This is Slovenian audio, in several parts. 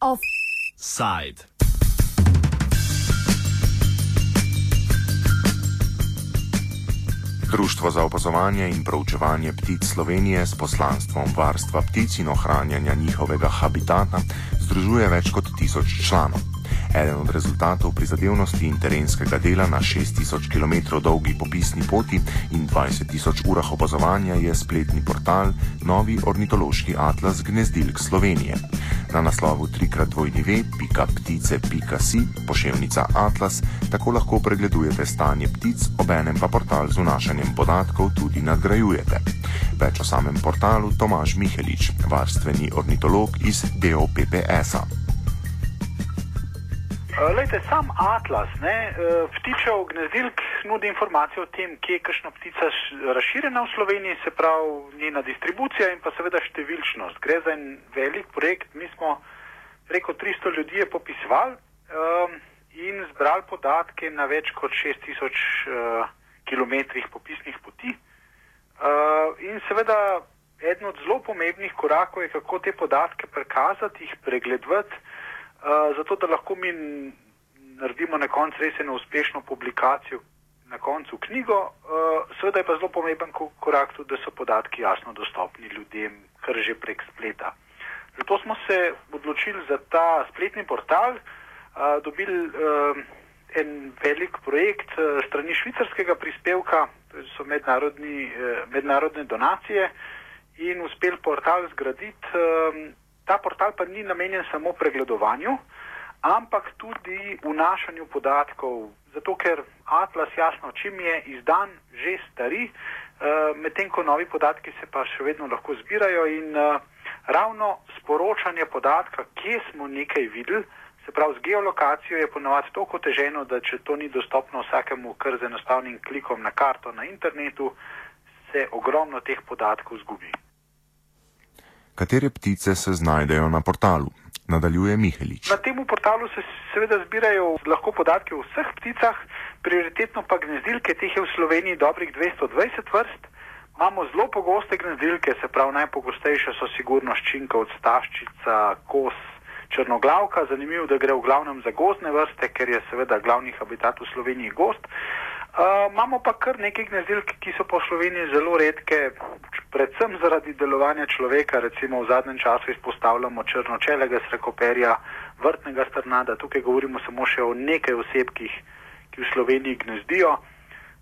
Offside. Društvo za opazovanje in proučevanje ptic Slovenije s poslanstvom varstva ptic in ohranjanja njihovega habitata združuje več kot tisoč članov. Eden od rezultatov prizadevnosti in terenskega dela na 6000 km dolgi popisni poti in 20.000 urah opazovanja je spletni portal Novi ornitološki atlas gnezdilk Slovenije. Na naslovu 3x2.ptice.si poševnica Atlas tako lahko pregledujete stanje ptic, obenem pa portal z vnašanjem podatkov tudi nadgrajujete. Več o samem portalu Tomaž Mihelič, varstveni ornitolog iz DOPPS-a. Eh, lejte, sam atlas ne, eh, ptičev gnezdilk nudi informacije o tem, kje je kakšna ptica razširjena v Sloveniji, se pravi njena distribucija in pa seveda številčnost. Gre za en velik projekt, mi smo preko 300 ljudi popisovali um, in zbrali podatke na več kot 6000 uh, km popisnih poti. Uh, in seveda eden od zelo pomembnih korakov je, kako te podatke prikazati, jih pregledati. Zato da lahko mi naredimo na koncu res eno uspešno publikacijo, na koncu knjigo. Uh, seveda je pa zelo pomemben korak tudi, da so podatki jasno dostopni ljudem, kar že prek spleta. Zato smo se odločili za ta spletni portal, uh, dobili uh, en velik projekt uh, strani švicarskega prispevka, to so mednarodni, uh, mednarodne donacije in uspeli portal zgraditi. Ta portal pa ni namenjen samo pregledovanju, ampak tudi vnašanju podatkov. Zato, ker Atlas jasno, čim je izdan, že stari, uh, medtem ko novi podatki se pa še vedno lahko zbirajo in uh, ravno sporočanje podatka, kje smo nekaj videli, se pravi z geolokacijo, je ponovadi toliko teženo, da če to ni dostopno vsakemu kar z enostavnim klikom na karto na internetu, se ogromno teh podatkov zgubi katere ptice se znajdejo na portalu. Nadaljuje Mihelič. Na tem portalu se seveda zbirajo lahko podatke o vseh pticah, prioritetno pa gnezdilke, teh je v Sloveniji dobrih 220 vrst. Imamo zelo pogoste gnezdilke, se pravi najpogostejše so sigurno ščinka od staščica, kos, črnoglavka. Zanimivo, da gre v glavnem za gozdne vrste, ker je seveda glavni habitat v Sloveniji gost. Uh, imamo pa kar nekaj gnezdilk, ki so po Sloveniji zelo redke, predvsem zaradi delovanja človeka. Recimo v zadnjem času izpostavljamo črnočelega srekoperja, vrtnega strnada. Tukaj govorimo samo še o nekaj osebkih, ki v Sloveniji gnezdijo.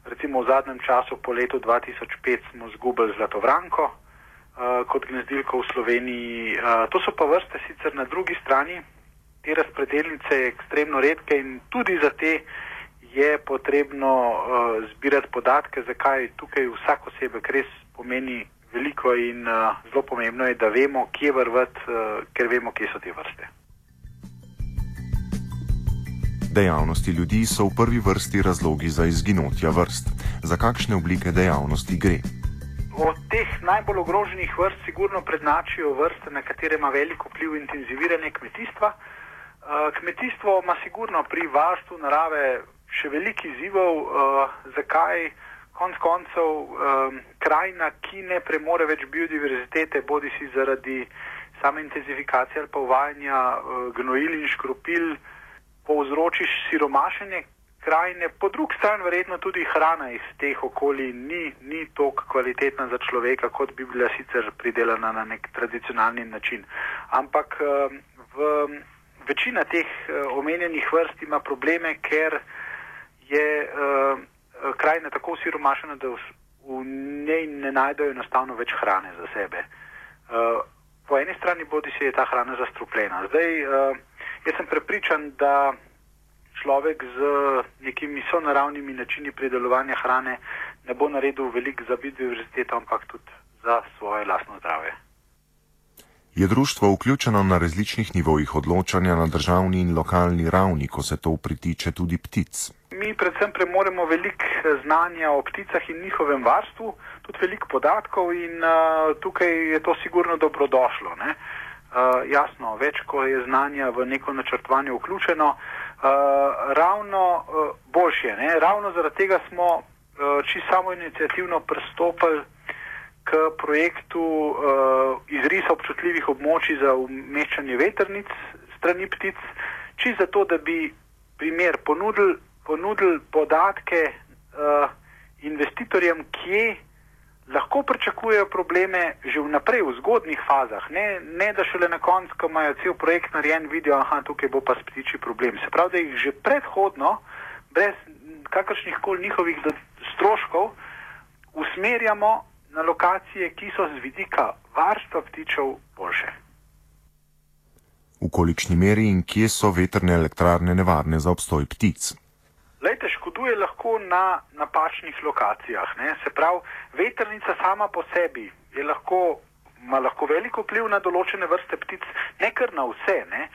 Recimo v zadnjem času po letu 2005 smo zgubili zlatovranko uh, kot gnezdilko v Sloveniji. Uh, to so pa vrste sicer na drugi strani, te razpredelnice ekstremno redke in tudi za te je potrebno uh, zbirati podatke, zakaj tukaj vsak osebek res pomeni veliko in uh, zelo pomembno je, da vemo, kje vrvati, uh, ker vemo, kje so te vrste. Dejavnosti ljudi so v prvi vrsti razlogi za izginotja vrst. Za kakšne oblike dejavnosti gre? Od teh najbolj ogroženih vrst sigurno prednačijo vrste, na katere ima veliko vpliv intenziviranje kmetijstva. Kmetijstvo ima sigurno pri varstvu narave še veliko izzivov, zakaj konc koncev um, krajina, ki ne premore več biodiverzitete, bodi si zaradi same intenzifikacije ali pa uvajanja uh, gnojil in škropil, povzroči siromašenje krajine, po drugi strani verjetno tudi hrana iz teh okolij ni, ni toliko kvalitetna za človeka, kot bi bila sicer pridelana na nek tradicionalni način. Ampak um, v, večina teh uh, omenjenih vrst ima probleme, ker je uh, krajina tako siromašena, da v, v njej ne najdejo enostavno več hrane za sebe. Uh, po eni strani bodi se je ta hrana zastrupljena. Zdaj, uh, jaz sem prepričan, da človek z nekimi sonaravnimi načini pridelovanja hrane ne bo naredil veliko za biodiverziteto, ampak tudi za svoje lastno zdravje. Je društvo vključeno na različnih nivojih odločanja na državni in lokalni ravni, ko se to pritiče tudi ptic? Mi predvsem premoremo veliko eh, znanja o pticah in njihovem varstvu, tudi veliko podatkov in uh, tukaj je to sigurno dobrodošlo. Uh, jasno, več ko je znanja v neko načrtovanje vključeno, uh, ravno uh, boljše. Ne? Ravno zaradi tega smo čisto samo inicijativno pristopili k projektu uh, izrisa občutljivih območij za umeščanje veternic strani ptic, čisto zato, da bi primer ponudili ponudil podatke uh, investitorjem, kje lahko pričakujejo probleme že vnaprej v zgodnih fazah, ne, ne da šele na koncu, ko imajo cel projekt narejen, vidijo, da tukaj bo pa spitiči problem. Se pravi, da jih že predhodno, brez kakršnih koli njihovih stroškov, usmerjamo na lokacije, ki so z vidika varstva ptičev boljše. V kolikšni meri in kje so veterne elektrarne nevarne za obstoj ptic? Lejte, škoduje lahko na napačnih lokacijah. Ne? Se pravi, veternica sama po sebi je lahko, ima lahko veliko vpliv na določene vrste ptic, ne kar na vse. Ne?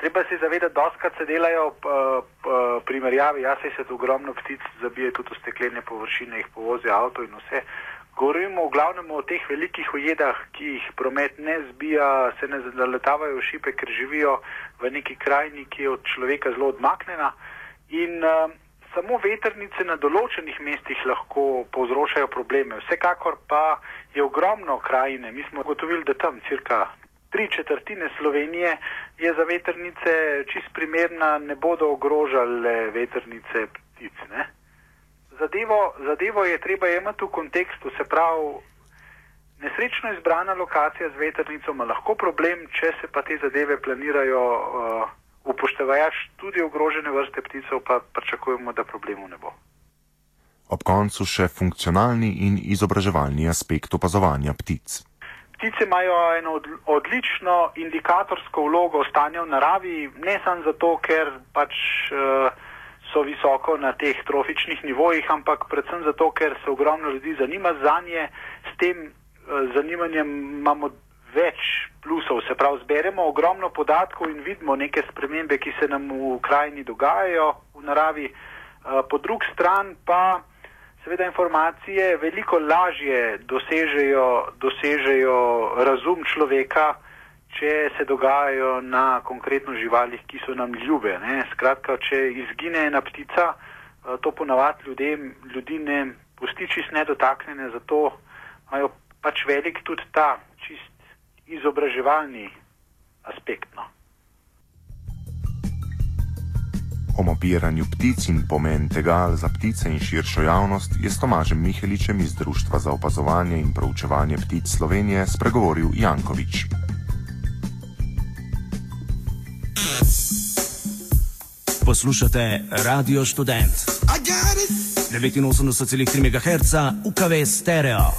Treba se zavedati, da doskrat se delajo primerjavi, jaz se tu ogromno ptic zabije tudi v steklene površine, jih povozi avto in vse. Govorimo v glavnem o teh velikih ujedah, ki jih promet ne zbija, se ne zaletavajo v šipe, ker živijo v neki krajini, ki je od človeka zelo odmaknjena. In uh, samo veternice na določenih mestih lahko povzročajo probleme. Vsekakor pa je ogromno krajine. Mi smo ugotovili, da tam cirka tri četrtine Slovenije je za veternice čist primerna, ne bodo ogrožale veternice ptic. Ne? Zadevo, zadevo je treba imeti v kontekstu, se pravi, nesrečno izbrana lokacija z veternico ima lahko problem, če se pa te zadeve planirajo. Uh, upoštevajoč tudi ogrožene vrste pticev, pa pričakujemo, da problemov ne bo. Ob koncu še funkcionalni in izobraževalni aspekt opazovanja ptic. Ptice imajo eno odlično indikatorsko vlogo stanja v naravi, ne samo zato, ker pač uh, so visoko na teh trofičnih nivojih, ampak predvsem zato, ker se ogromno ljudi zanima za nje. S tem uh, zanimanjem imamo več plusov, se pravi, zberemo ogromno podatkov in vidimo neke spremembe, ki se nam v krajini dogajajo v naravi. Eh, po drugi strani pa seveda informacije veliko lažje dosežejo, dosežejo razum človeka, če se dogajajo na konkretno živalih, ki so nam ljube. Ne? Skratka, če izgine ena ptica, eh, to ponavadi ljudem, ljudi ne pusti čist nedotaknjene, zato imajo pač velik tudi ta izobraževalni aspekt. No. O mobiranju ptic in pomen tega za ptice in širšo javnost je s Tomažem Miheličem iz Društva za opazovanje in proučevanje ptic Slovenije spregovoril Jankovič. Poslušate Radio Student 89,3 MHz UKV stereo.